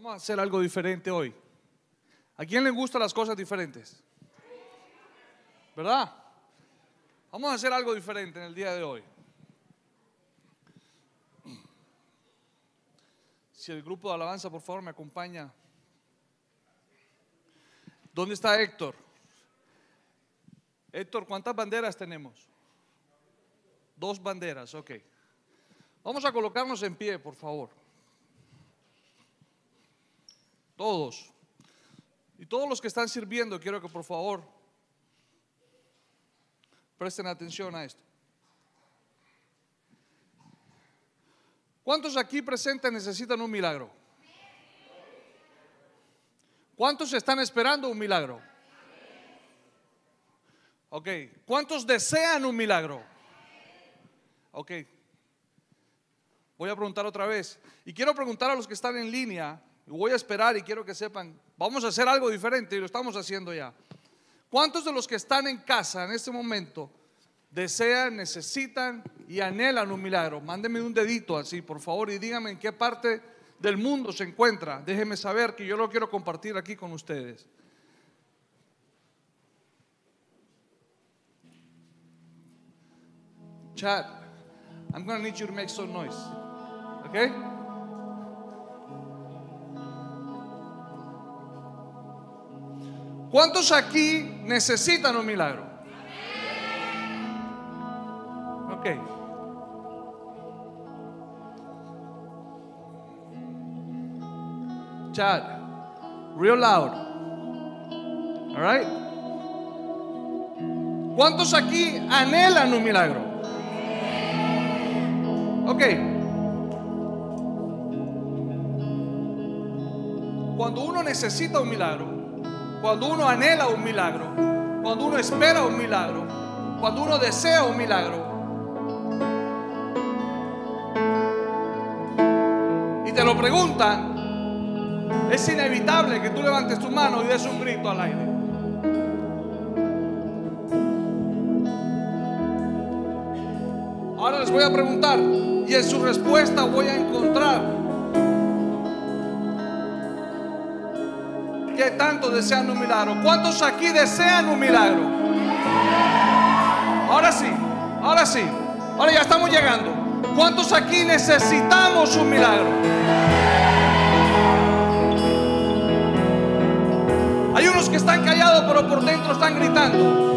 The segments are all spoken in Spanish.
Vamos a hacer algo diferente hoy. ¿A quién le gustan las cosas diferentes? ¿Verdad? Vamos a hacer algo diferente en el día de hoy. Si el grupo de alabanza, por favor, me acompaña. ¿Dónde está Héctor? Héctor, ¿cuántas banderas tenemos? Dos banderas, ok. Vamos a colocarnos en pie, por favor. Todos. Y todos los que están sirviendo, quiero que por favor presten atención a esto. ¿Cuántos aquí presentes necesitan un milagro? ¿Cuántos están esperando un milagro? Ok. ¿Cuántos desean un milagro? Ok. Voy a preguntar otra vez. Y quiero preguntar a los que están en línea, voy a esperar y quiero que sepan, vamos a hacer algo diferente y lo estamos haciendo ya. ¿Cuántos de los que están en casa en este momento desean, necesitan y anhelan un milagro? Mándenme un dedito así, por favor, y díganme en qué parte del mundo se encuentra. Déjenme saber que yo lo quiero compartir aquí con ustedes. Chat, I'm going to need you to make some noise. Okay? ¿Cuántos aquí necesitan un milagro? Ok. Chad, real loud. All right? ¿Cuántos aquí anhelan un milagro? Ok. Cuando uno necesita un milagro, cuando uno anhela un milagro, cuando uno espera un milagro, cuando uno desea un milagro, y te lo preguntan, es inevitable que tú levantes tu mano y des un grito al aire. Ahora les voy a preguntar y en su respuesta voy a encontrar tanto desean un milagro. ¿Cuántos aquí desean un milagro? Ahora sí, ahora sí. Ahora ya estamos llegando. ¿Cuántos aquí necesitamos un milagro? Hay unos que están callados pero por dentro están gritando.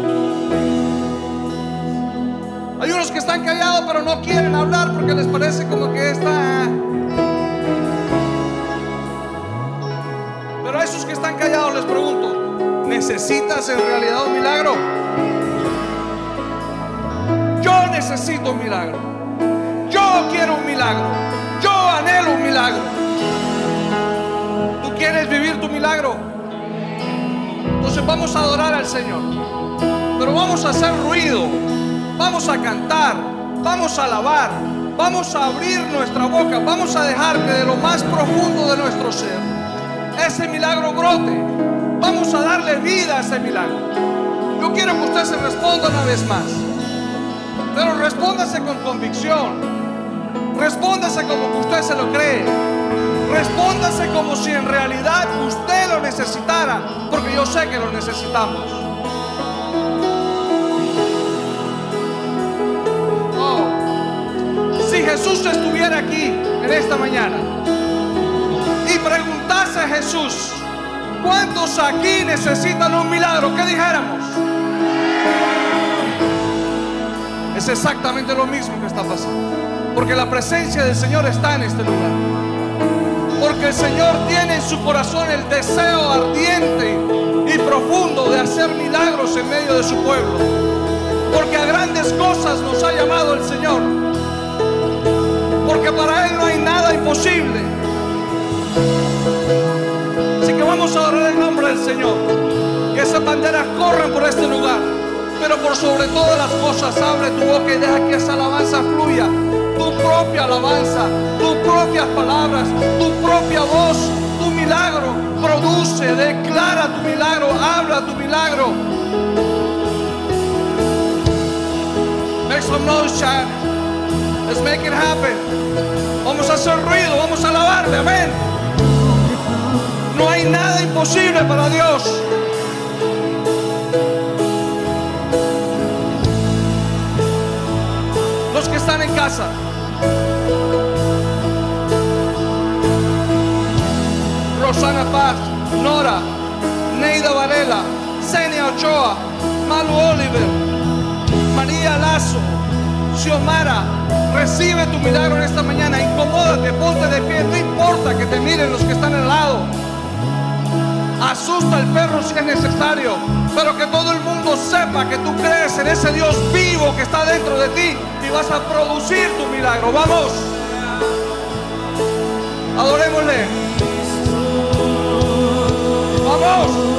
Hay unos que están callados pero no quieren hablar porque les parece como que está... callados les pregunto, ¿necesitas en realidad un milagro? Yo necesito un milagro. Yo quiero un milagro. Yo anhelo un milagro. ¿Tú quieres vivir tu milagro? Entonces vamos a adorar al Señor. Pero vamos a hacer ruido. Vamos a cantar. Vamos a alabar. Vamos a abrir nuestra boca. Vamos a dejar de lo más profundo de nuestro ser ese milagro brote. Vamos a darle vida a ese milagro. Yo quiero que usted se responda una vez más. Pero respóndase con convicción. Respóndase como que usted se lo cree. Respóndase como si en realidad usted lo necesitara, porque yo sé que lo necesitamos. Oh. Si Jesús estuviera aquí en esta mañana a Jesús, ¿cuántos aquí necesitan un milagro? ¿Qué dijéramos? Es exactamente lo mismo que está pasando. Porque la presencia del Señor está en este lugar. Porque el Señor tiene en su corazón el deseo ardiente y profundo de hacer milagros en medio de su pueblo. Porque a grandes cosas nos ha llamado el Señor. Porque para Él no hay nada imposible. Vamos a adorar el nombre del Señor. Que esas banderas corran por este lugar. Pero por sobre todas las cosas, abre tu boca y deja que esa alabanza fluya tu propia alabanza, tus propias palabras, tu propia voz, tu milagro. Produce, declara tu milagro, habla tu milagro. Make some noise, Chad. Let's make it happen. Vamos a hacer ruido, vamos a alabarle, amén. Imposible para Dios. Los que están en casa. Rosana Paz, Nora, Neida Varela, Senia Ochoa, Malu Oliver, María Lazo, Xiomara, recibe tu milagro en esta mañana. Incomódate, ponte de pie, no importa que te miren los que están al lado. Asusta al perro si es necesario, pero que todo el mundo sepa que tú crees en ese Dios vivo que está dentro de ti y vas a producir tu milagro. Vamos, adorémosle. Vamos.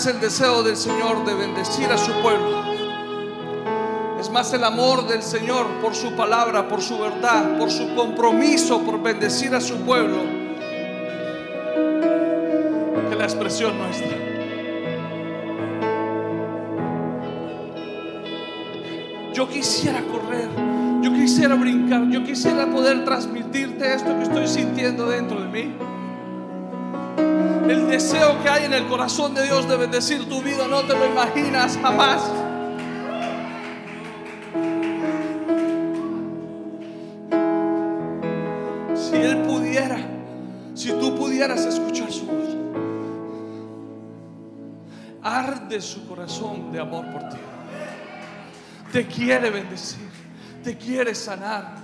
Más el deseo del Señor de bendecir a su pueblo. Es más el amor del Señor por su palabra, por su verdad, por su compromiso, por bendecir a su pueblo, que la expresión nuestra. Yo quisiera correr, yo quisiera brincar, yo quisiera poder transmitirte esto que estoy sintiendo dentro de mí deseo que hay en el corazón de Dios de bendecir tu vida, no te lo imaginas jamás. Si Él pudiera, si tú pudieras escuchar su voz, arde su corazón de amor por ti. Te quiere bendecir, te quiere sanar,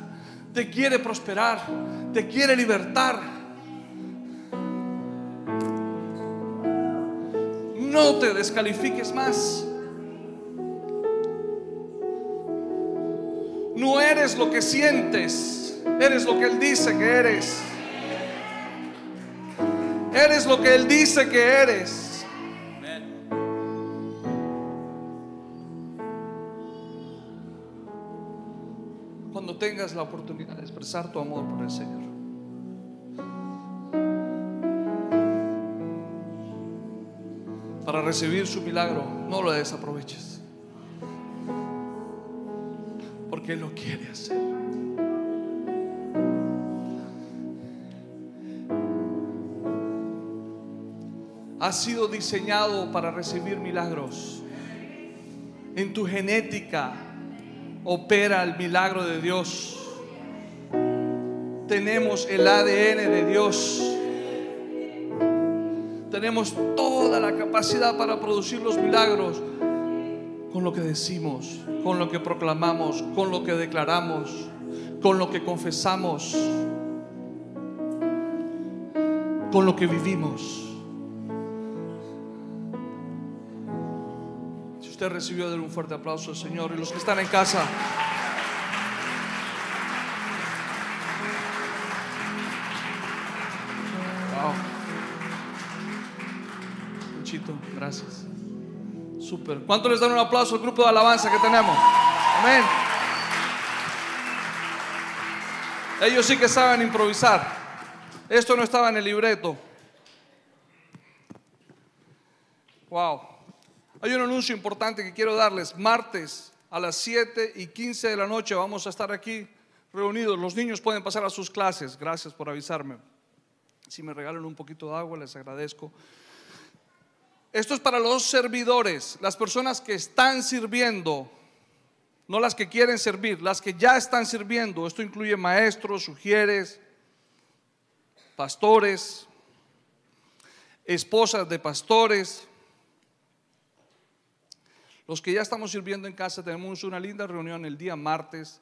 te quiere prosperar, te quiere libertar No te descalifiques más. No eres lo que sientes, eres lo que Él dice que eres. Eres lo que Él dice que eres. Cuando tengas la oportunidad de expresar tu amor por el Señor. Para recibir su milagro, no lo desaproveches. Porque Él lo quiere hacer. Has sido diseñado para recibir milagros. En tu genética opera el milagro de Dios. Tenemos el ADN de Dios. Tenemos toda la capacidad para producir los milagros con lo que decimos, con lo que proclamamos, con lo que declaramos, con lo que confesamos, con lo que vivimos. Si usted recibió, denle un fuerte aplauso al Señor y los que están en casa. ¿Cuánto les dan un aplauso al grupo de alabanza que tenemos? Amén. Ellos sí que saben improvisar. Esto no estaba en el libreto. Wow. Hay un anuncio importante que quiero darles. Martes a las 7 y 15 de la noche vamos a estar aquí reunidos. Los niños pueden pasar a sus clases. Gracias por avisarme. Si me regalan un poquito de agua, les agradezco. Esto es para los servidores, las personas que están sirviendo, no las que quieren servir, las que ya están sirviendo. Esto incluye maestros, sugieres, pastores, esposas de pastores. Los que ya estamos sirviendo en casa, tenemos una linda reunión el día martes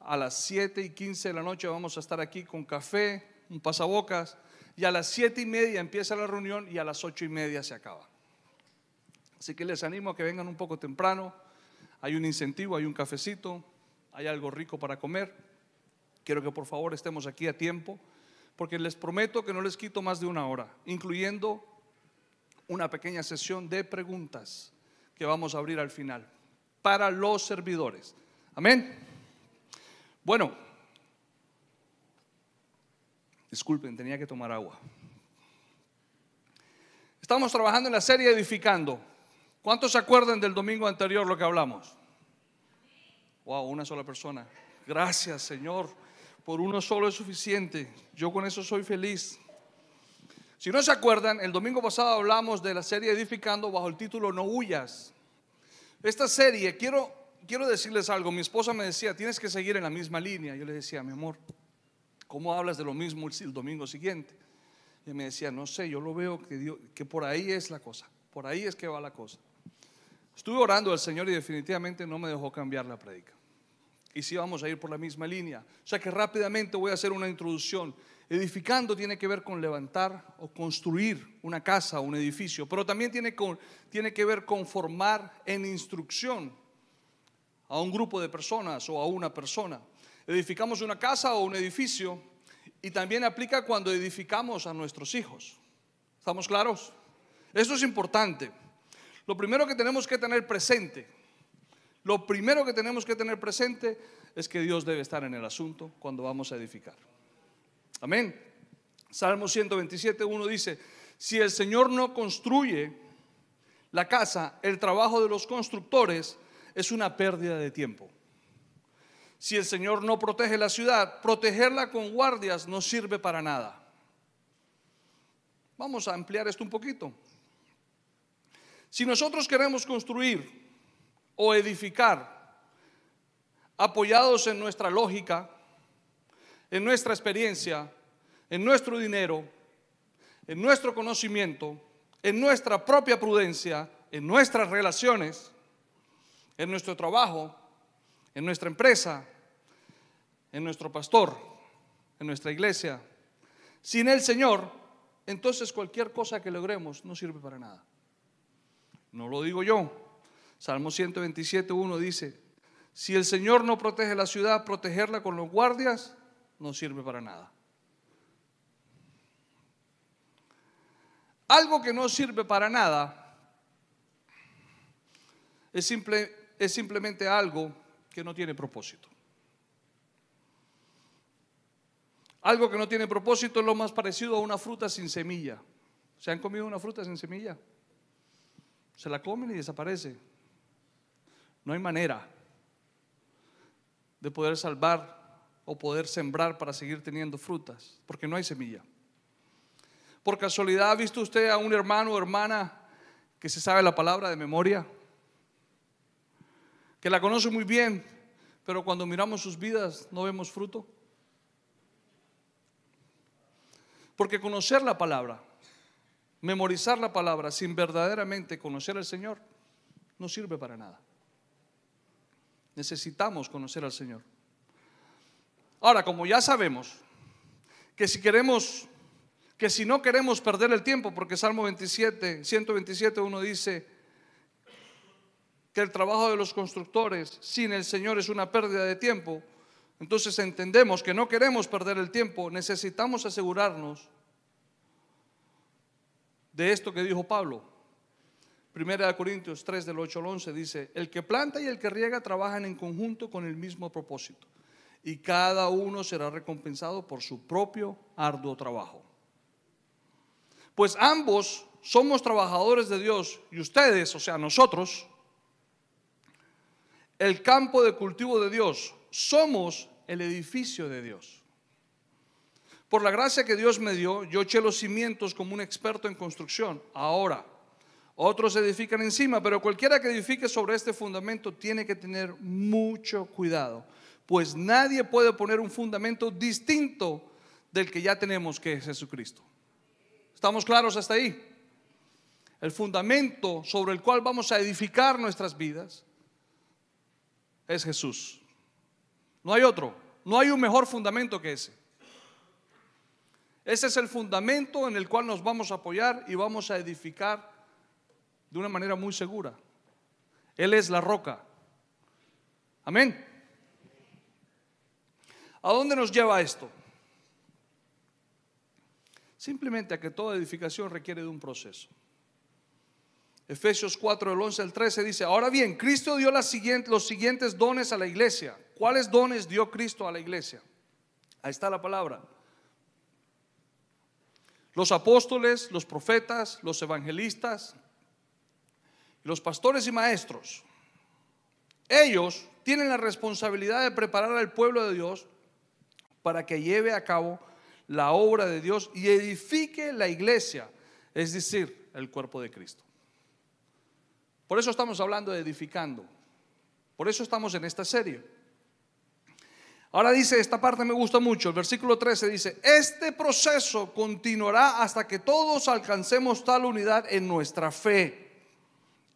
a las 7 y 15 de la noche. Vamos a estar aquí con café, un pasabocas, y a las 7 y media empieza la reunión y a las 8 y media se acaba. Así que les animo a que vengan un poco temprano. Hay un incentivo, hay un cafecito, hay algo rico para comer. Quiero que por favor estemos aquí a tiempo, porque les prometo que no les quito más de una hora, incluyendo una pequeña sesión de preguntas que vamos a abrir al final para los servidores. Amén. Bueno, disculpen, tenía que tomar agua. Estamos trabajando en la serie Edificando. ¿Cuántos se acuerdan del domingo anterior lo que hablamos? Wow, una sola persona. Gracias, Señor. Por uno solo es suficiente. Yo con eso soy feliz. Si no se acuerdan, el domingo pasado hablamos de la serie Edificando bajo el título No huyas. Esta serie, quiero, quiero decirles algo. Mi esposa me decía, tienes que seguir en la misma línea. Yo le decía, mi amor, ¿cómo hablas de lo mismo el domingo siguiente? Y me decía, no sé, yo lo veo que, por ahí es la cosa. Por ahí es que va la cosa. Estuve orando al Señor y definitivamente no me dejó cambiar la prédica. Y sí vamos a ir por la misma línea. O sea que rápidamente voy a hacer una introducción. Edificando tiene que ver con levantar o construir una casa o un edificio, pero también tiene, tiene que ver con formar en instrucción a un grupo de personas o a una persona. Edificamos una casa o un edificio y también aplica cuando edificamos a nuestros hijos. ¿Estamos claros? Esto es importante. Lo primero que tenemos que tener presente, lo primero que tenemos que tener presente es que Dios debe estar en el asunto cuando vamos a edificar. Amén. Salmo 127, 1 dice, si el Señor no construye la casa, el trabajo de los constructores es una pérdida de tiempo. Si el Señor no protege la ciudad, protegerla con guardias no sirve para nada. Vamos a ampliar esto un poquito. Si nosotros queremos construir o edificar apoyados en nuestra lógica, en nuestra experiencia, en nuestro dinero, en nuestro conocimiento, en nuestra propia prudencia, en nuestras relaciones, en nuestro trabajo, en nuestra empresa, en nuestro pastor, en nuestra iglesia. Sin el Señor, entonces cualquier cosa que logremos no sirve para nada. No lo digo yo. Salmo 127, 1 dice, si el Señor no protege la ciudad, protegerla con los guardias no sirve para nada. Algo que no sirve para nada es, simple, es simplemente algo que no tiene propósito. Algo que no tiene propósito es lo más parecido a una fruta sin semilla. ¿Se han comido una fruta sin semilla? Se la comen y desaparece. No hay manera de poder salvar o poder sembrar para seguir teniendo frutas, porque no hay semilla. ¿Por casualidad ha visto usted a un hermano o hermana que se sabe la palabra de memoria? Que la conoce muy bien, pero cuando miramos sus vidas no vemos fruto. Porque conocer la palabra, memorizar la palabra sin verdaderamente conocer al Señor, no sirve para nada. Necesitamos conocer al Señor. Ahora, como ya sabemos que si queremos, que si no queremos perder el tiempo, porque Salmo 27, 127, uno dice que el trabajo de los constructores sin el Señor es una pérdida de tiempo, entonces entendemos que no queremos perder el tiempo, necesitamos asegurarnos de esto que dijo Pablo. Primera de Corintios 3 del 8 al 11 dice, el que planta y el que riega trabajan en conjunto con el mismo propósito y cada uno será recompensado por su propio arduo trabajo. Pues ambos somos trabajadores de Dios y ustedes, o sea, nosotros, el campo de cultivo de Dios, somos el edificio de Dios. Por la gracia que Dios me dio, yo eché los cimientos como un experto en construcción. Ahora, otros edifican encima, pero cualquiera que edifique sobre este fundamento tiene que tener mucho cuidado, pues nadie puede poner un fundamento distinto del que ya tenemos, que es Jesucristo. ¿Estamos claros hasta ahí? El fundamento sobre el cual vamos a edificar nuestras vidas es Jesús. No hay otro, no hay un mejor fundamento que ese. Ese es el fundamento en el cual nos vamos a apoyar y vamos a edificar de una manera muy segura. Él es la roca. Amén. ¿A dónde nos lleva esto? Simplemente a que toda edificación requiere de un proceso. Efesios 4, el 11 al 13 dice, ahora bien, Cristo dio los siguientes dones a la iglesia. ¿Cuáles dones dio Cristo a la iglesia? Ahí está la palabra. Los apóstoles, los profetas, los evangelistas, los pastores y maestros, ellos tienen la responsabilidad de preparar al pueblo de Dios para que lleve a cabo la obra de Dios y edifique la iglesia, es decir, el cuerpo de Cristo. Por eso estamos hablando de edificando. Por eso estamos en esta serie. Ahora dice, esta parte me gusta mucho, el versículo 13 dice, este proceso continuará hasta que todos alcancemos tal unidad en nuestra fe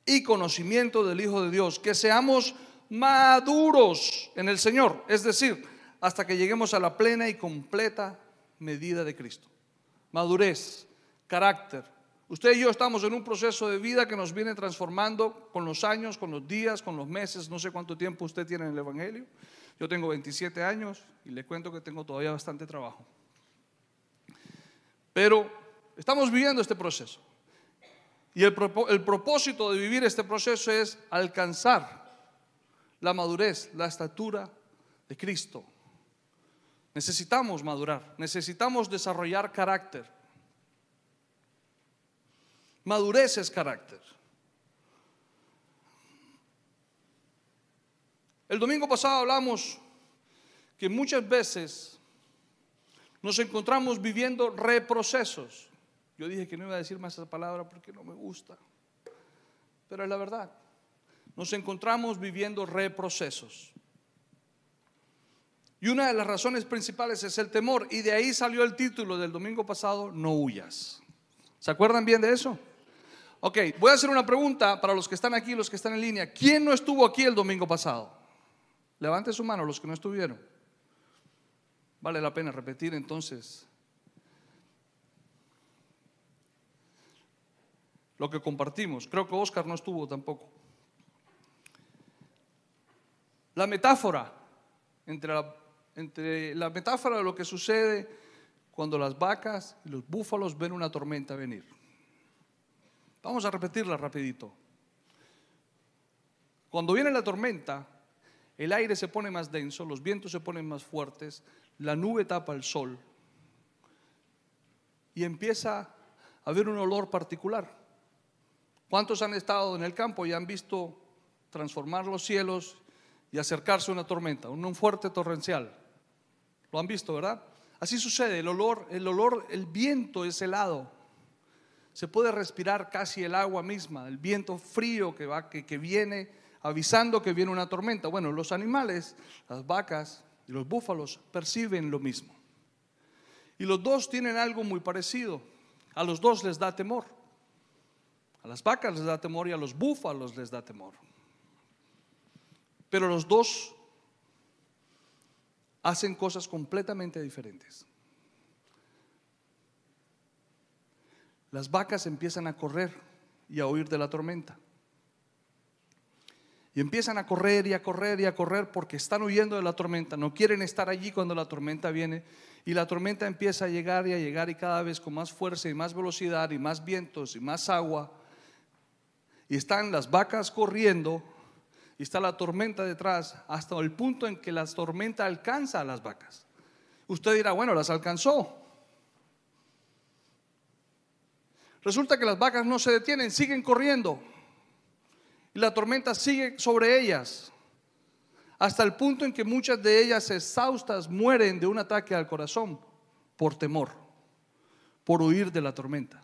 y conocimiento del Hijo de Dios, que seamos maduros en el Señor, es decir, hasta que lleguemos a la plena y completa medida de Cristo. Madurez, carácter. Usted y yo estamos en un proceso de vida que nos viene transformando con los años, con los días, con los meses. No sé cuánto tiempo usted tiene en el Evangelio. Yo tengo 27 años y le cuento que tengo todavía bastante trabajo. Pero estamos viviendo este proceso. Y el, propósito de vivir este proceso es alcanzar la madurez, la estatura de Cristo. Necesitamos madurar, necesitamos desarrollar carácter. Madurez es carácter. El domingo pasado hablamos que muchas veces nos encontramos viviendo reprocesos. Yo dije que no iba a decir más esa palabra porque no me gusta. Pero es la verdad. Nos encontramos viviendo reprocesos. Y una de las razones principales es el temor. Y de ahí salió el título del domingo pasado, no huyas. ¿Se acuerdan bien de eso? Ok, voy a hacer una pregunta para los que están aquí, los que están en línea. ¿Quién no estuvo aquí el domingo pasado? Levante su mano los que no estuvieron. Vale la pena repetir entonces lo que compartimos. Creo que Oscar no estuvo tampoco. La metáfora entre la, entre la metáfora de lo que sucede cuando las vacas y los búfalos ven una tormenta venir. Vamos a repetirla rapidito. Cuando viene la tormenta, el aire se pone más denso, los vientos se ponen más fuertes, la nube tapa el sol y empieza a haber un olor particular. ¿Cuántos han estado en el campo y han visto transformar los cielos y acercarse una tormenta, un fuerte torrencial? Lo han visto, ¿verdad? Así sucede, el olor, el olor, el viento es helado. Se puede respirar casi el agua misma, el viento frío que va que, que viene avisando que viene una tormenta. Bueno, los animales, las vacas y los búfalos perciben lo mismo. Y los dos tienen algo muy parecido. A los dos les da temor. A las vacas les da temor y a los búfalos les da temor. Pero los dos hacen cosas completamente diferentes. Las vacas empiezan a correr y a huir de la tormenta. Y empiezan a correr y a correr y a correr porque están huyendo de la tormenta. No quieren estar allí cuando la tormenta viene. Y la tormenta empieza a llegar y a llegar y cada vez con más fuerza y más velocidad y más vientos y más agua. Y están las vacas corriendo y está la tormenta detrás hasta el punto en que la tormenta alcanza a las vacas. Usted dirá, bueno, las alcanzó. Resulta que las vacas no se detienen, siguen corriendo. Y la tormenta sigue sobre ellas. Hasta el punto en que muchas de ellas exhaustas mueren de un ataque al corazón por temor, por huir de la tormenta.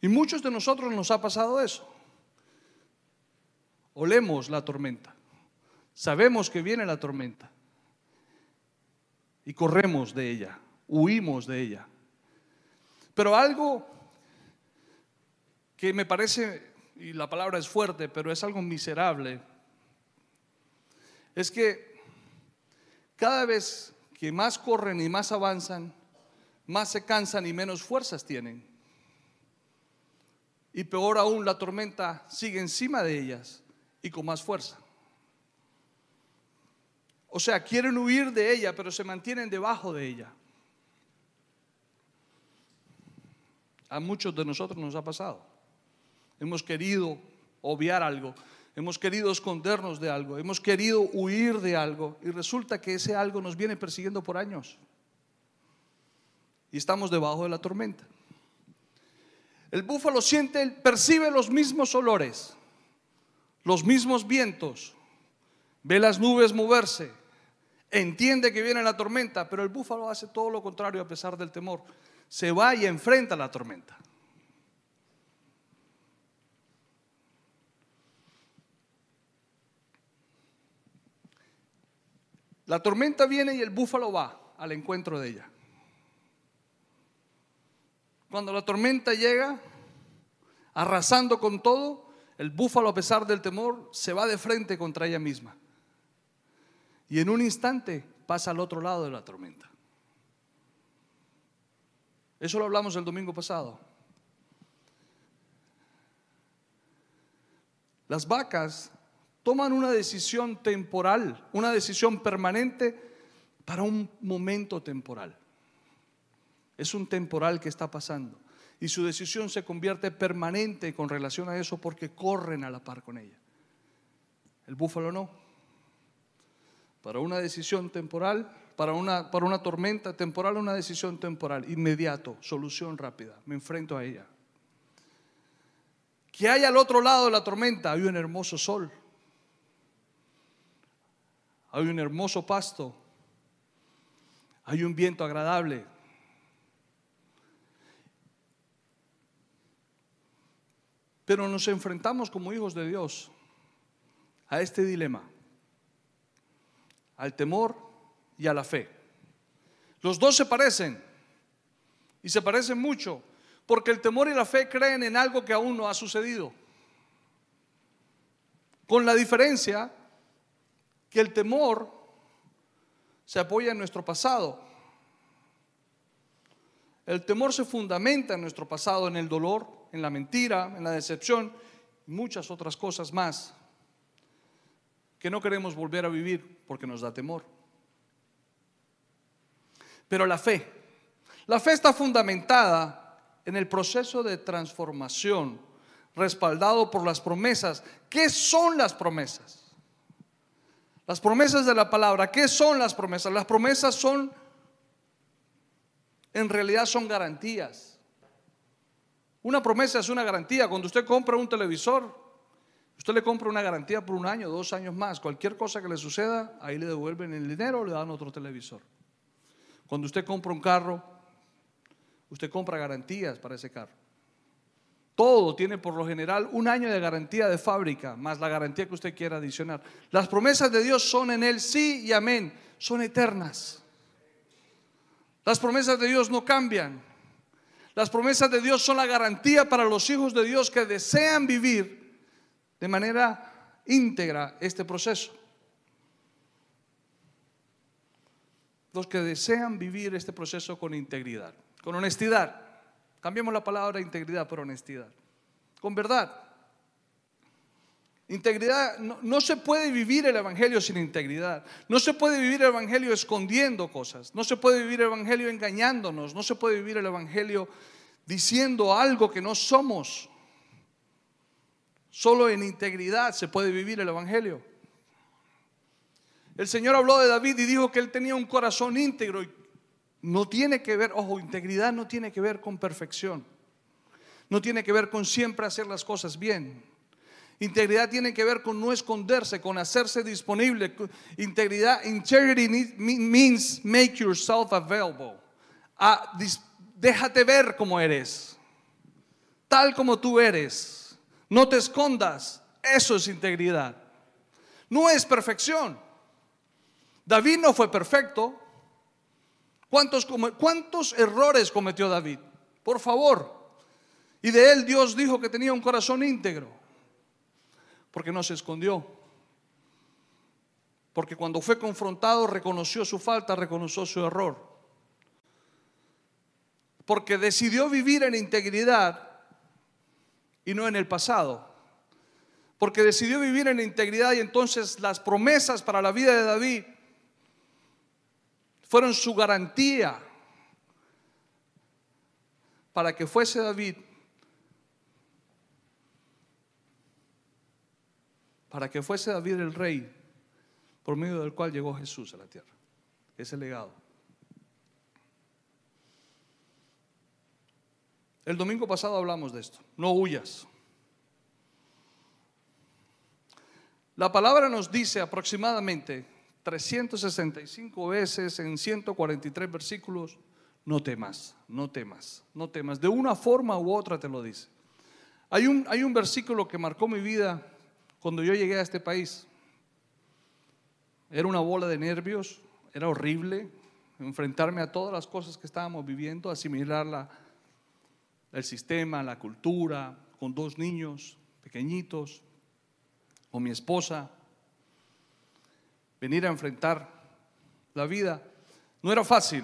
Y muchos de nosotros nos ha pasado eso olemos la tormenta, sabemos que viene la tormenta y corremos de ella, huimos de ella. Pero algo que me parece, y la palabra es fuerte, pero es algo miserable, es que cada vez que más corren y más avanzan, más se cansan y menos fuerzas tienen. Y peor aún, la tormenta sigue encima de ellas y con más fuerza. O sea, quieren huir de ella, pero se mantienen debajo de ella. A muchos de nosotros nos ha pasado. Hemos querido obviar algo, hemos querido escondernos de algo, hemos querido huir de algo y resulta que ese algo nos viene persiguiendo por años. Y estamos debajo de la tormenta. El búfalo siente, percibe los mismos olores los mismos vientos, ve las nubes moverse, entiende que viene la tormenta, pero el búfalo hace todo lo contrario a pesar del temor. Se va y enfrenta la tormenta. La tormenta viene y el búfalo va al encuentro de ella. Cuando la tormenta llega, arrasando con todo, el búfalo, a pesar del temor, se va de frente contra ella misma. Y en un instante pasa al otro lado de la tormenta. Eso lo hablamos el domingo pasado. Las vacas toman una decisión temporal, una decisión permanente para un momento temporal. Es un temporal que está pasando y su decisión se convierte permanente con relación a eso porque corren a la par con ella. El búfalo no. Para una decisión temporal, para una, para una tormenta temporal, una decisión temporal, inmediato, solución rápida, me enfrento a ella. Que hay al otro lado de la tormenta, hay un hermoso sol, hay un hermoso pasto, hay un viento agradable, Pero nos enfrentamos como hijos de Dios a este dilema. al temor y a la fe. Los dos se parecen y se parecen mucho porque el temor y la fe creen en algo que aún no ha sucedido. Con la diferencia que el temor se apoya en nuestro pasado. El temor se fundamenta en nuestro pasado, en el dolor, en la mentira, en la decepción y muchas otras cosas más que no queremos volver a vivir porque nos da temor. Pero la fe, la fe está fundamentada en el proceso de transformación respaldado por las promesas. ¿Qué son las promesas? Las promesas de la palabra, ¿qué son las promesas? Las promesas son, en realidad son garantías. Una promesa es una garantía. Cuando usted compra un televisor, usted le compra una garantía por un año, dos años más. Cualquier cosa que le suceda, ahí le devuelven el dinero o le dan otro televisor. Cuando usted compra un carro, usted compra garantías para ese carro. Todo tiene por lo general un año de garantía de fábrica, más la garantía que usted quiera adicionar. Las promesas de Dios son en Él sí y amén, son eternas. Las promesas de Dios no cambian. Las promesas de Dios son la garantía para los hijos de Dios que desean vivir de manera íntegra este proceso. Los que desean vivir este proceso con integridad, con honestidad. Cambiemos la palabra integridad por honestidad. Con verdad. Integridad, no, se puede vivir el Evangelio sin integridad. No se puede vivir el Evangelio escondiendo cosas. No se puede vivir el Evangelio engañándonos. No se puede vivir el Evangelio diciendo algo que no somos. Solo en integridad se puede vivir el Evangelio. El Señor habló de David y dijo que él tenía un corazón íntegro no tiene que ver, ojo, integridad no tiene que ver con perfección. No tiene que ver con siempre hacer las cosas bien. Integridad tiene que ver con no esconderse, con hacerse disponible. Integridad, integrity means make yourself available. Ah, déjate ver como eres, tal como tú eres. No te escondas. Eso es integridad. No es perfección. David no fue perfecto, ¿Cuántos, errores cometió David? Por favor. Y de él Dios dijo que tenía un corazón íntegro. Porque no se escondió. Porque cuando fue confrontado reconoció su falta, reconoció su error. Porque decidió vivir en integridad y no en el pasado. Porque decidió vivir en integridad y entonces las promesas para la vida de David fueron su garantía para que fuese David, para que fuese David el rey, por medio del cual llegó Jesús a la tierra. Ese legado. El domingo pasado hablamos de esto. No huyas. La palabra nos dice aproximadamente 365 veces en 143 versículos, no temas, no temas, no temas. De una forma u otra te lo dice. Hay un, hay un versículo que marcó mi vida cuando yo llegué a este país. Era una bola de nervios, era horrible enfrentarme a todas las cosas que estábamos viviendo, asimilar la, el sistema, la cultura, con dos niños pequeñitos, con mi esposa, venir a enfrentar la vida. No era fácil.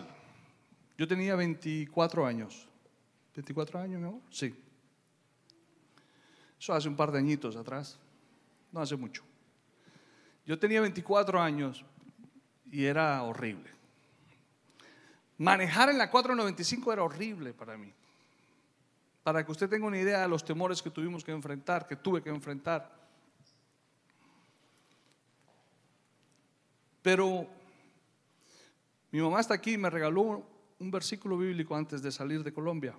Yo tenía 24 años. ¿24 años, mi amor? Sí. Eso hace un par de añitos atrás. No hace mucho. Yo tenía 24 años y era horrible. Manejar en la 495 era horrible para mí. Para que usted tenga una idea de los temores que tuvimos que enfrentar, que tuve que enfrentar. Pero mi mamá está aquí y me regaló un versículo bíblico antes de salir de Colombia.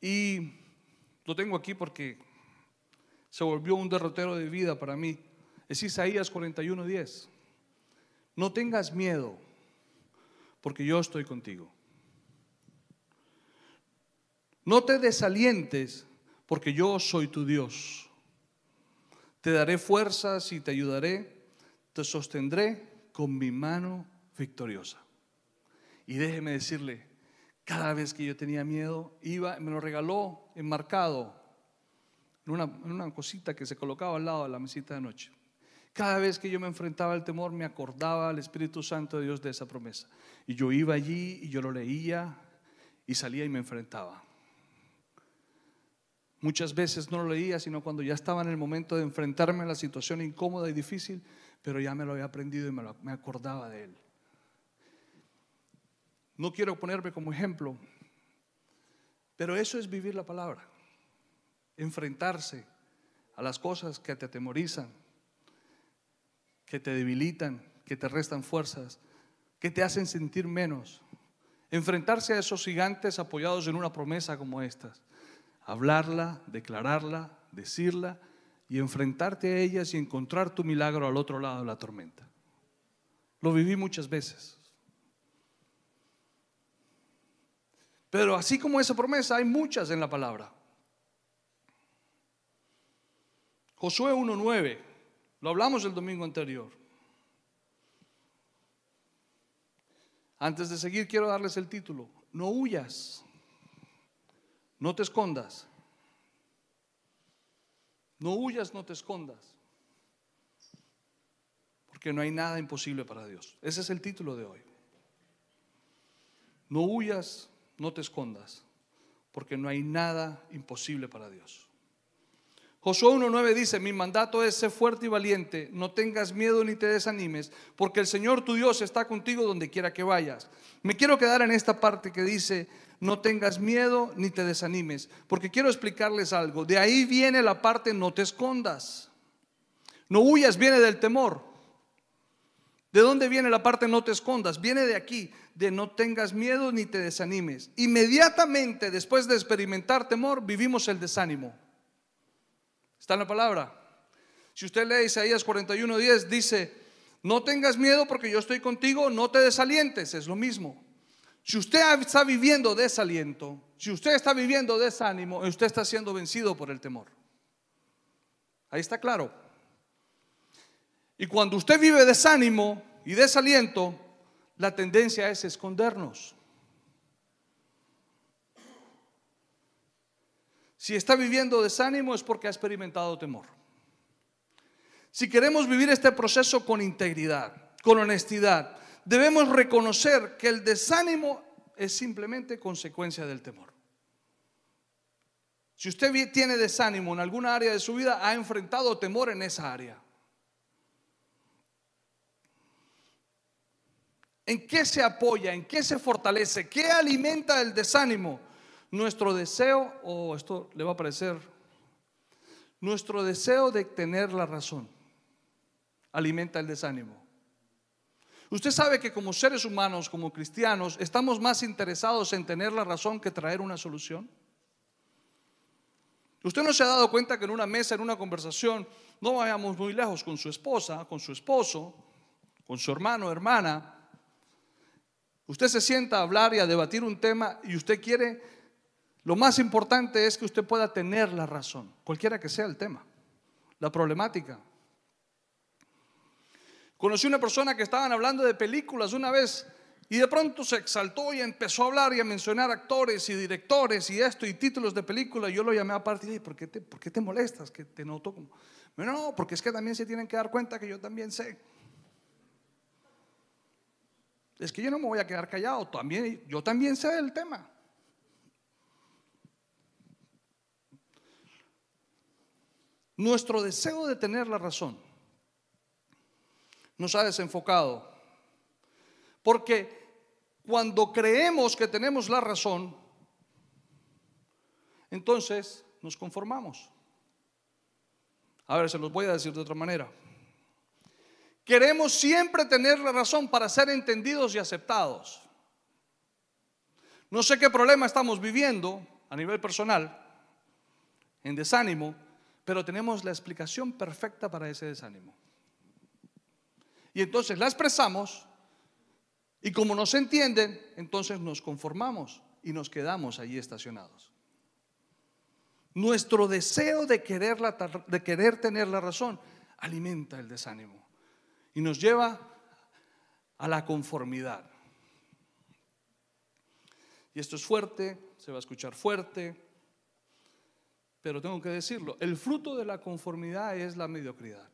Y lo tengo aquí porque se volvió un derrotero de vida para mí. Es Isaías 41:10. No tengas miedo, porque yo estoy contigo. No te desalientes, porque yo soy tu Dios. Te daré fuerzas y te ayudaré te sostendré con mi mano victoriosa. Y déjeme decirle, cada vez que yo tenía miedo, iba, me lo regaló enmarcado en una, en una cosita que se colocaba al lado de la mesita de noche. Cada vez que yo me enfrentaba al temor, me acordaba al Espíritu Santo de Dios de esa promesa. Y yo iba allí y yo lo leía y salía y me enfrentaba. Muchas veces no lo leía, sino cuando ya estaba en el momento de enfrentarme a la situación incómoda y difícil, pero ya me lo había aprendido y me, lo- me acordaba de él. No quiero ponerme como ejemplo, pero eso es vivir la palabra. Enfrentarse a las cosas que te atemorizan, que te debilitan, que te restan fuerzas, que te hacen sentir menos. Enfrentarse a esos gigantes apoyados en una promesa como estas. Hablarla, declararla, decirla y enfrentarte a ellas y encontrar tu milagro al otro lado de la tormenta. Lo viví muchas veces. Pero así como esa promesa, hay muchas en la palabra. Josué 1.9, lo hablamos el domingo anterior. Antes de seguir, quiero darles el título. No huyas, no te escondas. No huyas, no te escondas. Porque no hay nada imposible para Dios. Ese es el título de hoy. No huyas, no te escondas, porque no hay nada imposible para Dios. Josué 1.9 dice, mi mandato es ser fuerte y valiente, no tengas miedo ni te desanimes, porque el Señor tu Dios está contigo donde quiera que vayas. Me quiero quedar en esta parte que dice, no tengas miedo ni te desanimes, porque quiero explicarles algo. De ahí viene la parte, no te escondas. No huyas, viene del temor. ¿De dónde viene la parte no te escondas? Viene de aquí, de no tengas miedo ni te desanimes. Inmediatamente después de experimentar temor, vivimos el desánimo. Está en la palabra. Si usted lee Isaías 41:10, dice, no tengas miedo porque yo estoy contigo, no te desalientes, es lo mismo. Si usted está viviendo desaliento, si usted está viviendo desánimo, usted está siendo vencido por el temor. Ahí está claro. Y cuando usted vive desánimo y desaliento, la tendencia es escondernos. Si está viviendo desánimo es porque ha experimentado temor. Si queremos vivir este proceso con integridad, con honestidad, debemos reconocer que el desánimo es simplemente consecuencia del temor. Si usted tiene desánimo en alguna área de su vida, ha enfrentado temor en esa área. ¿En qué se apoya? ¿En qué se fortalece? ¿Qué alimenta el desánimo? Nuestro deseo, o esto le va a parecer, nuestro deseo de tener la razón alimenta el desánimo. Usted sabe que como seres humanos, como cristianos, estamos más interesados en tener la razón que traer una solución. Usted no se ha dado cuenta que en una mesa, en una conversación, no vayamos muy lejos con su esposa, con su esposo, con su hermano, hermana, Usted se sienta a hablar y a debatir un tema y usted quiere, lo más importante es que usted pueda tener la razón, cualquiera que sea el tema, la problemática. Conocí una persona que estaban hablando de películas una vez y de pronto se exaltó y empezó a hablar y a mencionar actores y directores y esto y títulos de película. Yo lo llamé aparte y dije, ¿por qué te, por qué te molestas? Que te noto como... No, porque es que también se tienen que dar cuenta que yo también sé. Es que yo no me voy a quedar callado, también, yo también sé del tema. Nuestro deseo de tener la razón nos ha desenfocado. Porque cuando creemos que tenemos la razón, entonces nos conformamos. A ver, se los voy a decir de otra manera. Queremos siempre tener la razón para ser entendidos y aceptados. No sé qué problema estamos viviendo a nivel personal, en desánimo, pero tenemos la explicación perfecta para ese desánimo. Y entonces la expresamos y como nos entienden, entonces nos conformamos y nos quedamos allí estacionados. Nuestro deseo de querer, la- de querer tener la razón alimenta el desánimo. y nos lleva a la conformidad. Y esto es fuerte, se va a escuchar fuerte, pero tengo que decirlo, el fruto de la conformidad es la mediocridad.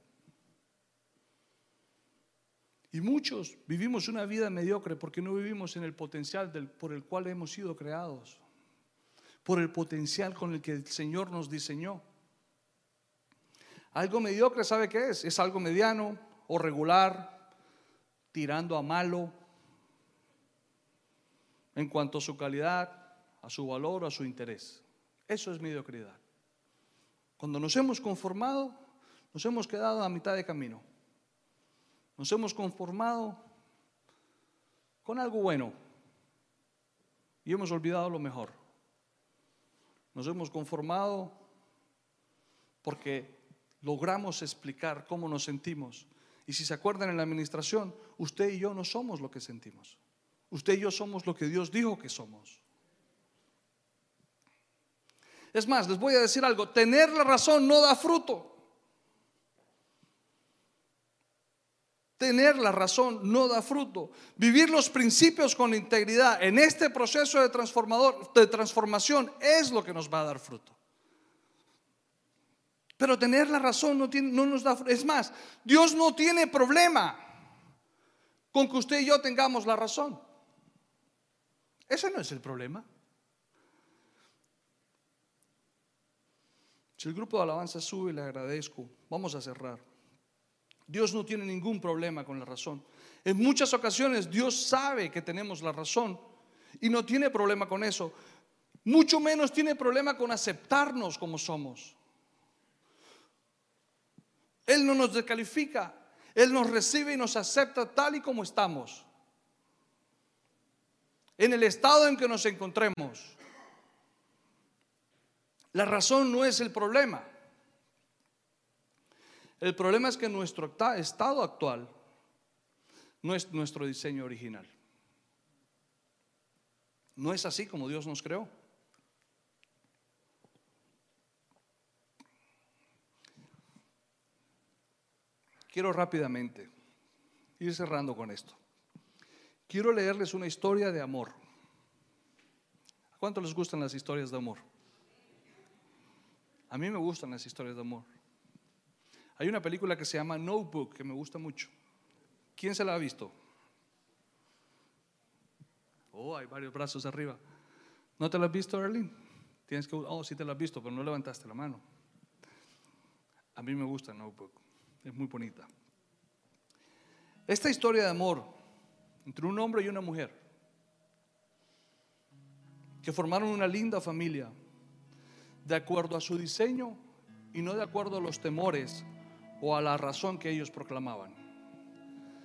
Y muchos vivimos una vida mediocre porque no vivimos en el potencial por el cual hemos sido creados, por el potencial con el que el Señor nos diseñó. Algo mediocre, ¿sabe qué es? Es algo mediano o regular, tirando a malo en cuanto a su calidad, a su valor a su interés. Eso es mediocridad. Cuando nos hemos conformado, nos hemos quedado a mitad de camino. Nos hemos conformado con algo bueno y hemos olvidado lo mejor. Nos hemos conformado porque logramos explicar cómo nos sentimos. Y si se acuerdan en la administración, usted y yo no somos lo que sentimos. Usted y yo somos lo que Dios dijo que somos. Es más, les voy a decir algo, tener la razón no da fruto. Tener la razón no da fruto. Vivir los principios con integridad en este proceso de, transformador, de transformación es lo que nos va a dar fruto. Pero tener la razón no, no nos da fruto. Es más, Dios no tiene problema con que usted y yo tengamos la razón. Ese no es el problema. Si el grupo de alabanza sube, le agradezco. Vamos a cerrar. Dios no tiene ningún problema con la razón. En muchas ocasiones Dios sabe que tenemos la razón y no tiene problema con eso. Mucho menos tiene problema con aceptarnos como somos. Él no nos descalifica, Él nos recibe y nos acepta tal y como estamos. En el estado en que nos encontremos. La razón no es el problema. El problema es que nuestro estado actual no es nuestro diseño original. No es así como Dios nos creó. Quiero rápidamente ir cerrando con esto. Quiero leerles una historia de amor. ¿A cuánto les gustan las historias de amor? A mí me gustan las historias de amor. Hay una película que se llama Notebook que me gusta mucho. ¿Quién se la ha visto? Oh, hay varios brazos arriba. ¿No te la has visto, Erlin? Tienes que, oh, sí te la has visto, pero no levantaste la mano. A mí me gusta Notebook, es muy bonita. Esta historia de amor entre un hombre y una mujer que formaron una linda familia de acuerdo a su diseño y no de acuerdo a los temores o a la razón que ellos proclamaban.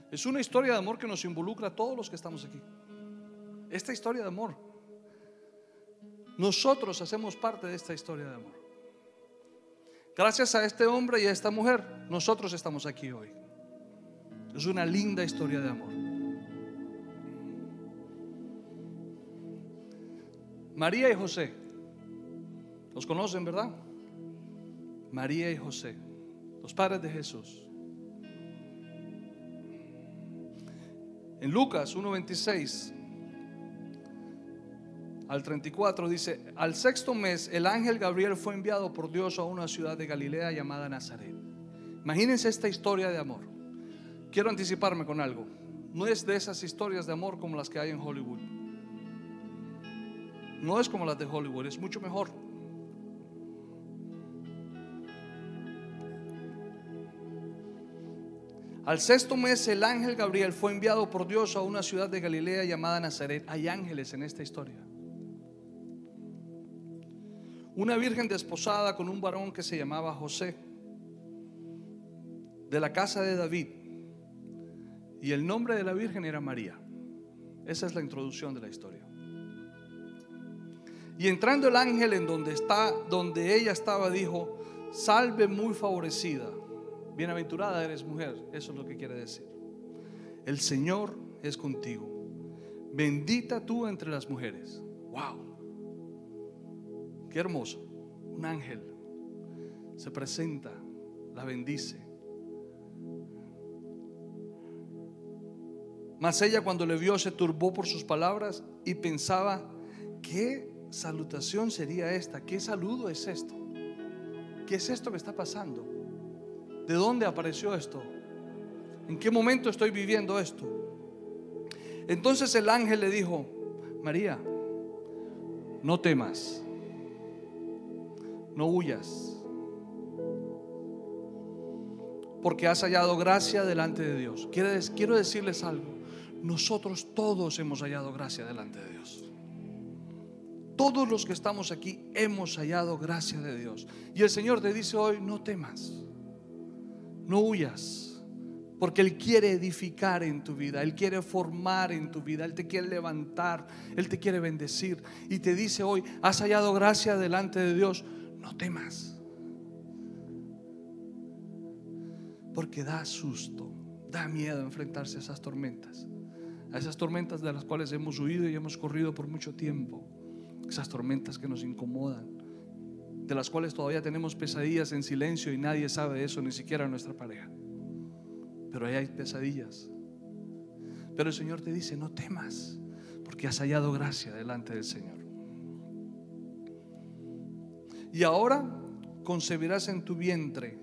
Es una historia de amor que nos involucra a todos los que estamos aquí. Esta historia de amor. Nosotros hacemos parte de esta historia de amor. Gracias a este hombre y a esta mujer, nosotros estamos aquí hoy. Es una linda historia de amor. María y José. Los conocen, ¿verdad? María y José los padres de Jesús. En Lucas 1.26 al 34 dice, al sexto mes el ángel Gabriel fue enviado por Dios a una ciudad de Galilea llamada Nazaret. Imagínense esta historia de amor. Quiero anticiparme con algo. No es de esas historias de amor como las que hay en Hollywood. No es como las de Hollywood, es mucho mejor. Al sexto mes el ángel Gabriel fue enviado por Dios a una ciudad de Galilea llamada Nazaret. Hay ángeles en esta historia. Una virgen desposada con un varón que se llamaba José, de la casa de David. Y el nombre de la virgen era María. Esa es la introducción de la historia. Y entrando el ángel en donde está, donde ella estaba, dijo: Salve muy favorecida Bienaventurada eres mujer, eso es lo que quiere decir. El Señor es contigo. Bendita tú entre las mujeres. Wow. Qué hermoso. Un ángel se presenta, la bendice. Mas ella cuando le vio se turbó por sus palabras y pensaba, ¿qué salutación sería esta? ¿Qué saludo es esto? ¿Qué es esto que está pasando? ¿De dónde apareció esto? ¿En qué momento estoy viviendo esto? Entonces el ángel le dijo, María, no temas, no huyas, porque has hallado gracia delante de Dios. Quiero decirles algo, nosotros todos hemos hallado gracia delante de Dios. Todos los que estamos aquí hemos hallado gracia de Dios. Y el Señor te dice hoy, no temas, no huyas porque Él quiere edificar en tu vida, Él quiere formar en tu vida, Él te quiere levantar, Él te quiere bendecir. Y te dice hoy, has hallado gracia delante de Dios, no temas. Porque da susto, da miedo enfrentarse a esas tormentas, a esas tormentas de las cuales hemos huido y hemos corrido por mucho tiempo, esas tormentas que nos incomodan, de las cuales todavía tenemos pesadillas en silencio y nadie sabe eso, ni siquiera nuestra pareja pero ahí hay pesadillas. Pero el Señor te dice, no temas, porque has hallado gracia delante del Señor. Y ahora concebirás en tu vientre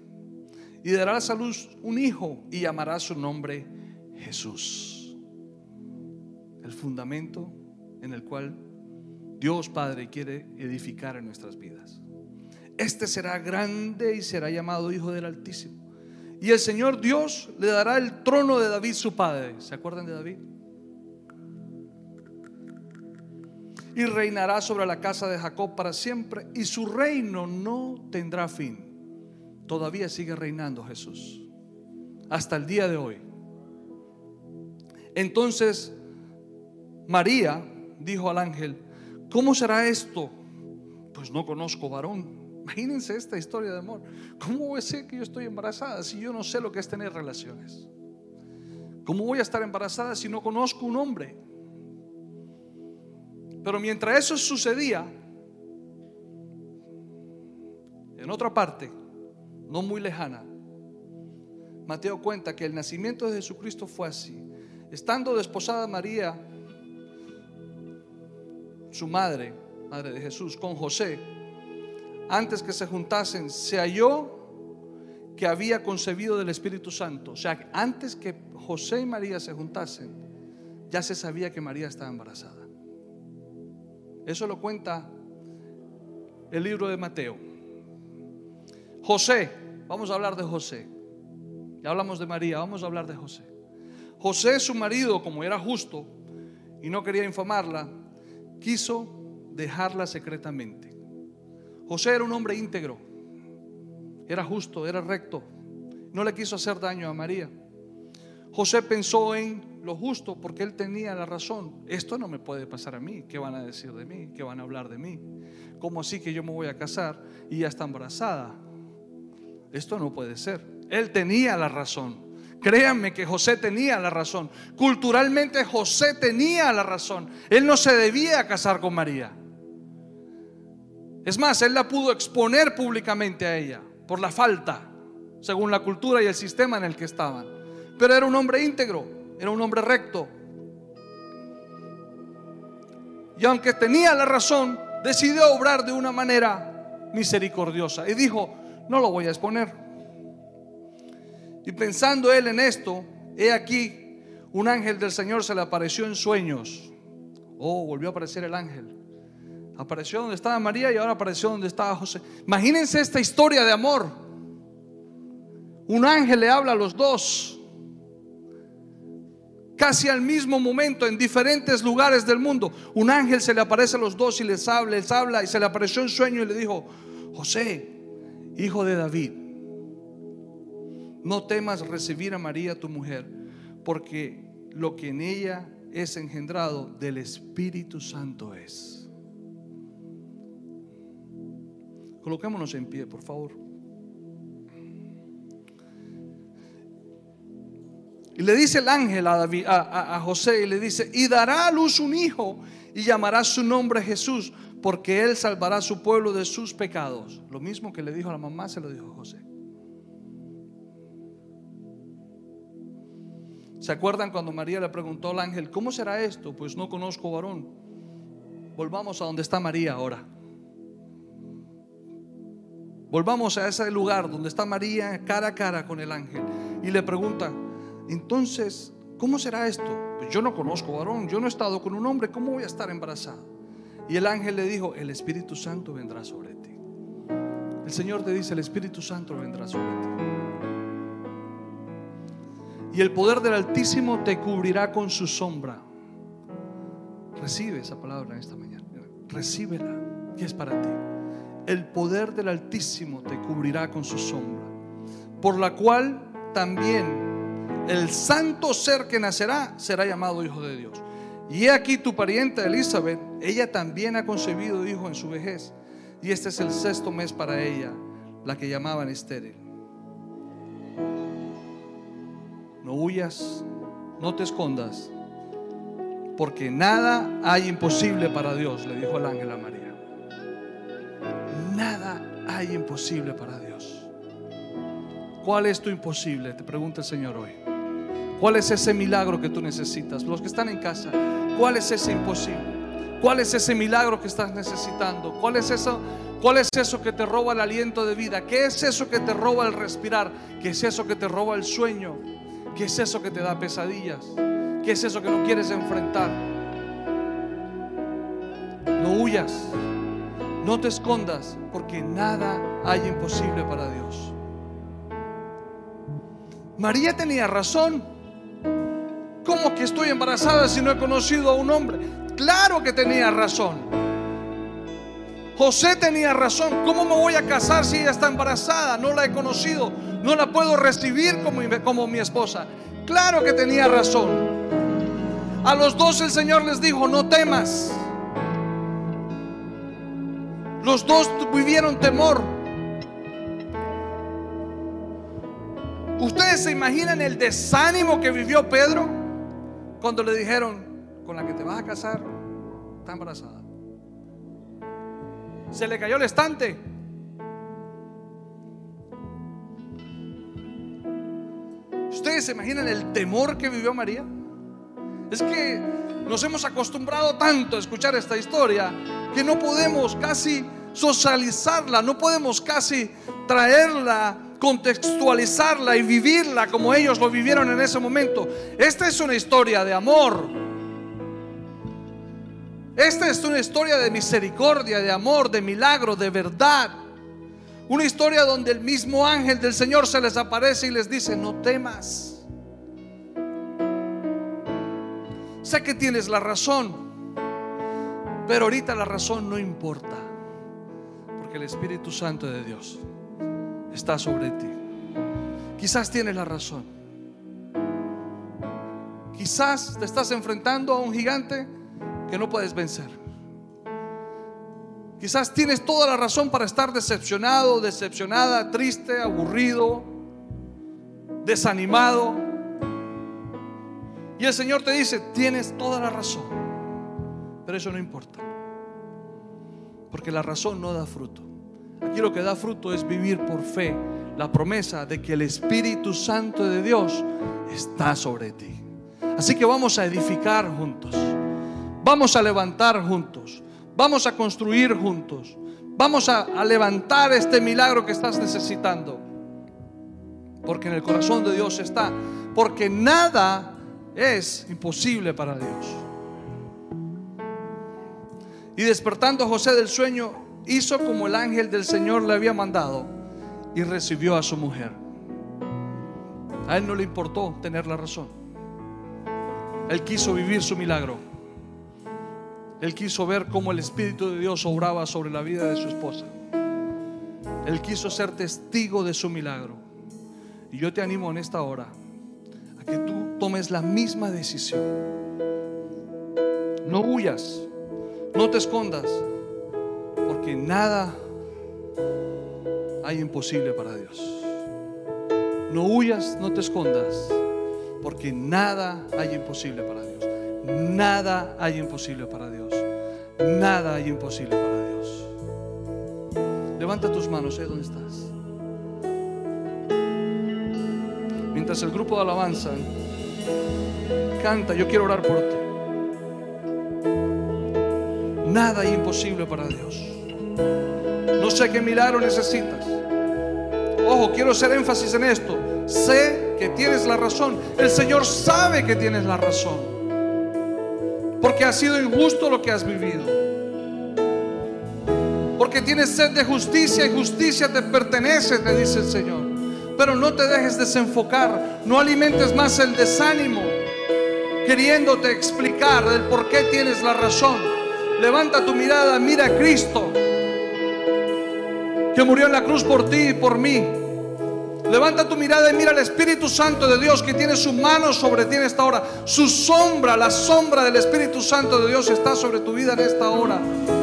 y darás a luz un hijo y llamarás su nombre Jesús. El fundamento en el cual Dios Padre quiere edificar en nuestras vidas. Este será grande y será llamado Hijo del Altísimo. Y el Señor Dios le dará el trono de David su padre. ¿Se acuerdan de David? Y reinará sobre la casa de Jacob para siempre. Y su reino no tendrá fin. Todavía sigue reinando Jesús. Hasta el día de hoy. Entonces María dijo al ángel, ¿cómo será esto? Pues no conozco varón. Imagínense esta historia de amor. ¿Cómo voy a decir que yo estoy embarazada si yo no sé lo que es tener relaciones? ¿Cómo voy a estar embarazada si no conozco un hombre? Pero mientras eso sucedía, en otra parte, no muy lejana, Mateo cuenta que el nacimiento de Jesucristo fue así. Estando desposada María, su madre, madre de Jesús, con José, antes que se juntasen, se halló que había concebido del Espíritu Santo. O sea, antes que José y María se juntasen, ya se sabía que María estaba embarazada. Eso lo cuenta el libro de Mateo. José, vamos a hablar de José. Ya hablamos de María, vamos a hablar de José. José, su marido, como era justo y no quería infamarla, quiso dejarla secretamente. José era un hombre íntegro, era justo, era recto, no le quiso hacer daño a María. José pensó en lo justo porque él tenía la razón. Esto no me puede pasar a mí. ¿Qué van a decir de mí? ¿Qué van a hablar de mí? ¿Cómo así que yo me voy a casar y ya está embarazada? Esto no puede ser. Él tenía la razón. Créanme que José tenía la razón. Culturalmente José tenía la razón. Él no se debía casar con María. Es más, él la pudo exponer públicamente a ella por la falta, según la cultura y el sistema en el que estaban. Pero era un hombre íntegro, era un hombre recto. Y aunque tenía la razón, decidió obrar de una manera misericordiosa. Y dijo, no lo voy a exponer. Y pensando él en esto, he aquí, un ángel del Señor se le apareció en sueños. Oh, volvió a aparecer el ángel. Apareció donde estaba María y ahora apareció donde estaba José. Imagínense esta historia de amor. Un ángel le habla a los dos. Casi al mismo momento, en diferentes lugares del mundo. Un ángel se le aparece a los dos y les habla, les habla y se le apareció en sueño y le dijo, José, hijo de David, no temas recibir a María tu mujer, porque lo que en ella es engendrado del Espíritu Santo es. Coloquémonos en pie, por favor. Y le dice el ángel a, a, José, y le dice, y dará a luz un hijo, y llamará su nombre Jesús, porque él salvará a su pueblo de sus pecados. Lo mismo que le dijo a la mamá, se lo dijo José. ¿Se acuerdan cuando María le preguntó al ángel, ¿cómo será esto? Pues no conozco varón. Volvamos a donde está María ahora. Volvamos a ese lugar donde está María cara a cara con el ángel y le pregunta, entonces, ¿cómo será esto? Pues yo no conozco varón, yo no he estado con un hombre, ¿cómo voy a estar embarazada? Y el ángel le dijo, el Espíritu Santo vendrá sobre ti. El Señor te dice, el Espíritu Santo vendrá sobre ti. Y el poder del Altísimo te cubrirá con su sombra. Recibe esa palabra en esta mañana. Recíbela, que es para ti el poder del Altísimo te cubrirá con su sombra, por la cual también el santo ser que nacerá será llamado Hijo de Dios. Y he aquí tu parienta Elizabeth, ella también ha concebido hijo en su vejez, y este es el sexto mes para ella, la que llamaban estéril. No huyas, no te escondas, porque nada hay imposible para Dios, le dijo el ángel a María. Nada hay imposible para Dios. ¿Cuál es tu imposible? Te pregunta el Señor hoy. ¿Cuál es ese milagro que tú necesitas? Los que están en casa, ¿cuál es ese imposible? ¿Cuál es ese milagro que estás necesitando? ¿Cuál es eso? ¿Cuál es eso que te roba el aliento de vida? ¿Qué es eso que te roba el respirar? ¿Qué es eso que te roba el sueño? ¿Qué es eso que te da pesadillas? ¿Qué es eso que no quieres enfrentar? No huyas. No te escondas porque nada hay imposible para Dios. María tenía razón. ¿Cómo que estoy embarazada si no he conocido a un hombre? Claro que tenía razón. José tenía razón. ¿Cómo me voy a casar si ella está embarazada? No la he conocido. No la puedo recibir como, como mi esposa. Claro que tenía razón. A los dos el Señor les dijo, no temas. Los dos vivieron temor. ¿Ustedes se imaginan el desánimo que vivió Pedro cuando le dijeron, con la que te vas a casar, está embarazada? Se le cayó el estante. ¿Ustedes se imaginan el temor que vivió María? Es que nos hemos acostumbrado tanto a escuchar esta historia que no podemos casi socializarla, no podemos casi traerla, contextualizarla y vivirla como ellos lo vivieron en ese momento. Esta es una historia de amor. Esta es una historia de misericordia, de amor, de milagro, de verdad. Una historia donde el mismo ángel del Señor se les aparece y les dice, no temas. Sé que tienes la razón, pero ahorita la razón no importa el Espíritu Santo de Dios está sobre ti. Quizás tienes la razón. Quizás te estás enfrentando a un gigante que no puedes vencer. Quizás tienes toda la razón para estar decepcionado, decepcionada, triste, aburrido, desanimado. Y el Señor te dice, tienes toda la razón, pero eso no importa. Porque la razón no da fruto. Aquí lo que da fruto es vivir por fe la promesa de que el Espíritu Santo de Dios está sobre ti. Así que vamos a edificar juntos. Vamos a levantar juntos. Vamos a construir juntos. Vamos a, levantar este milagro que estás necesitando. Porque en el corazón de Dios está. Porque nada es imposible para Dios. Y despertando José del sueño, hizo como el ángel del Señor le había mandado y recibió a su mujer. A él no le importó tener la razón. Él quiso vivir su milagro. Él quiso ver cómo el Espíritu de Dios obraba sobre la vida de su esposa. Él quiso ser testigo de su milagro. Y yo te animo en esta hora a que tú tomes la misma decisión. No huyas. No te escondas, porque nada hay imposible para Dios. No huyas, no te escondas, porque nada hay imposible para Dios. Nada hay imposible para Dios. Nada hay imposible para Dios. Levanta tus manos, ¿eh? ¿Dónde estás? Mientras el grupo de alabanza Canta, yo quiero orar por ti. Nada es imposible para Dios. No sé qué milagro necesitas. Ojo, quiero hacer énfasis en esto. Sé que tienes la razón. El Señor sabe que tienes la razón. Porque ha sido injusto lo que has vivido. Porque tienes sed de justicia y justicia te pertenece, te dice el Señor. Pero no te dejes desenfocar. No alimentes más el desánimo queriéndote explicar el por qué tienes la razón. Levanta tu mirada, mira a Cristo que murió en la cruz por ti y por mí. Levanta tu mirada y mira al Espíritu Santo de Dios que tiene su mano sobre ti en esta hora. Su sombra, la sombra del Espíritu Santo de Dios está sobre tu vida en esta hora.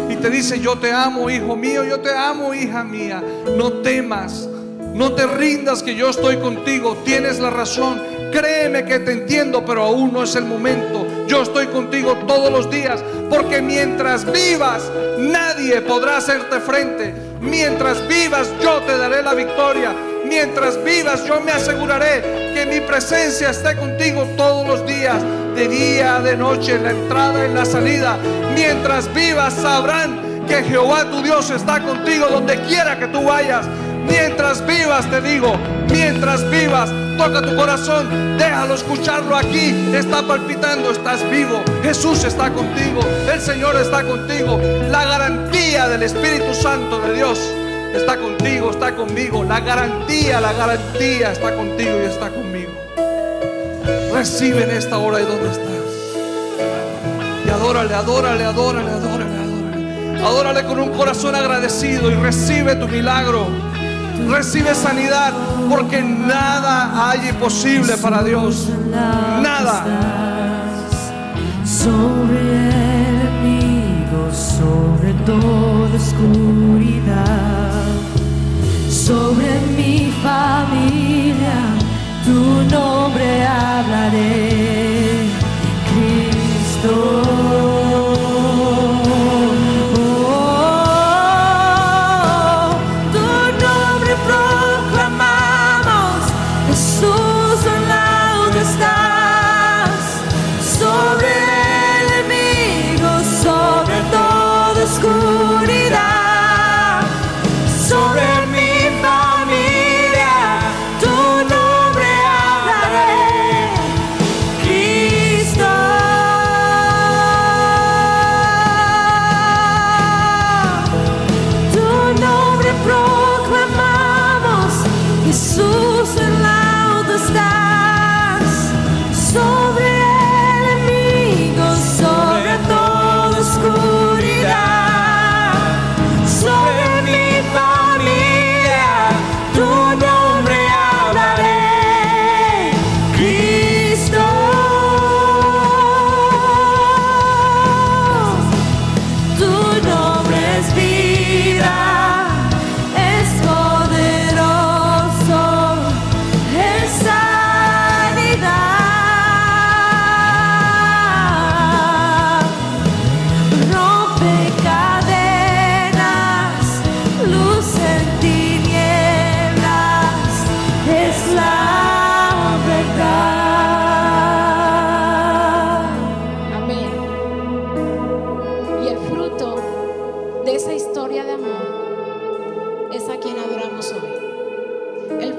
Y te dice, yo te amo, hijo mío, yo te amo, hija mía. No temas, no te rindas que yo estoy contigo. Tienes la razón. Créeme que te entiendo, pero aún no es el momento. Yo estoy contigo todos los días, porque mientras vivas, nadie podrá hacerte frente. Mientras vivas, yo te daré la victoria. Mientras vivas, yo me aseguraré que mi presencia esté contigo todos los días, de día, de noche, en la entrada, en la salida. Mientras vivas, sabrán que Jehová tu Dios está contigo donde quiera que tú vayas. Mientras vivas, te digo, mientras vivas, toca tu corazón, déjalo escucharlo aquí. Está palpitando, estás vivo. Jesús está contigo, el Señor está contigo. La garantía del Espíritu Santo de Dios está contigo, está conmigo. La garantía, la garantía está contigo y está conmigo. Recibe en esta hora y donde estás. Y adórale, adórale, adórale, adórale, adórale. Adórale con un corazón agradecido y recibe tu milagro. Recibe sanidad porque nada hay imposible para Dios. Nada. Sobre el enemigo, sobre toda oscuridad, sobre mi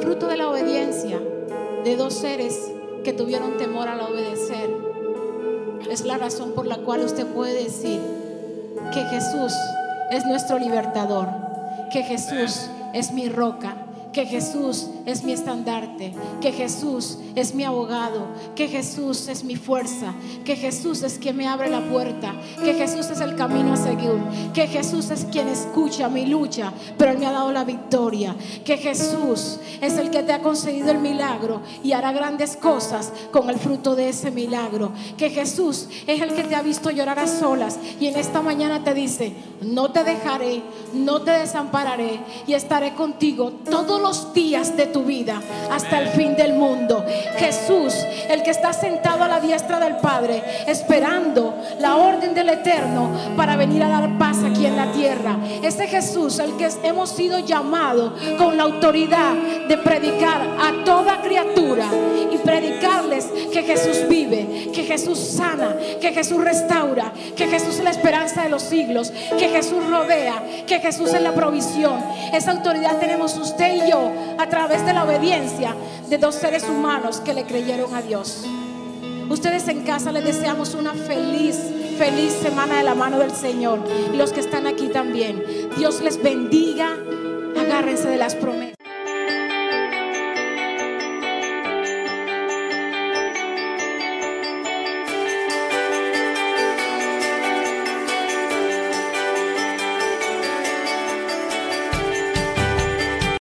fruto de la obediencia de dos seres que tuvieron temor al obedecer. Es la razón por la cual usted puede decir que Jesús es nuestro libertador, que Jesús es mi roca, que Jesús es mi estandarte, que Jesús es mi abogado, que Jesús es mi fuerza, que Jesús es quien me abre la puerta, que Jesús es el camino a seguir, que Jesús es quien escucha mi lucha, pero Él me ha dado la victoria, que Jesús es el que te ha concedido el milagro y hará grandes cosas con el fruto de ese milagro, que Jesús es el que te ha visto llorar a solas y en esta mañana te dice, no te dejaré, no te desampararé y estaré contigo todos los días de tu vida hasta el fin del mundo. Jesús, el que está sentado a la diestra del Padre, esperando la orden del Eterno para venir a dar paz aquí en la tierra. Ese Jesús, el que hemos sido llamados con la autoridad de predicar a toda criatura y predicarles es que Jesús vive, que Jesús sana, que Jesús restaura, que Jesús es la esperanza de los siglos, que Jesús rodea, que Jesús es la provisión. Esa autoridad tenemos usted y yo a de la obediencia de dos seres humanos que le creyeron a Dios. Ustedes en casa les deseamos una feliz, feliz semana de la mano del Señor. Y los que están aquí también. Dios les bendiga. Agárrense de las promesas.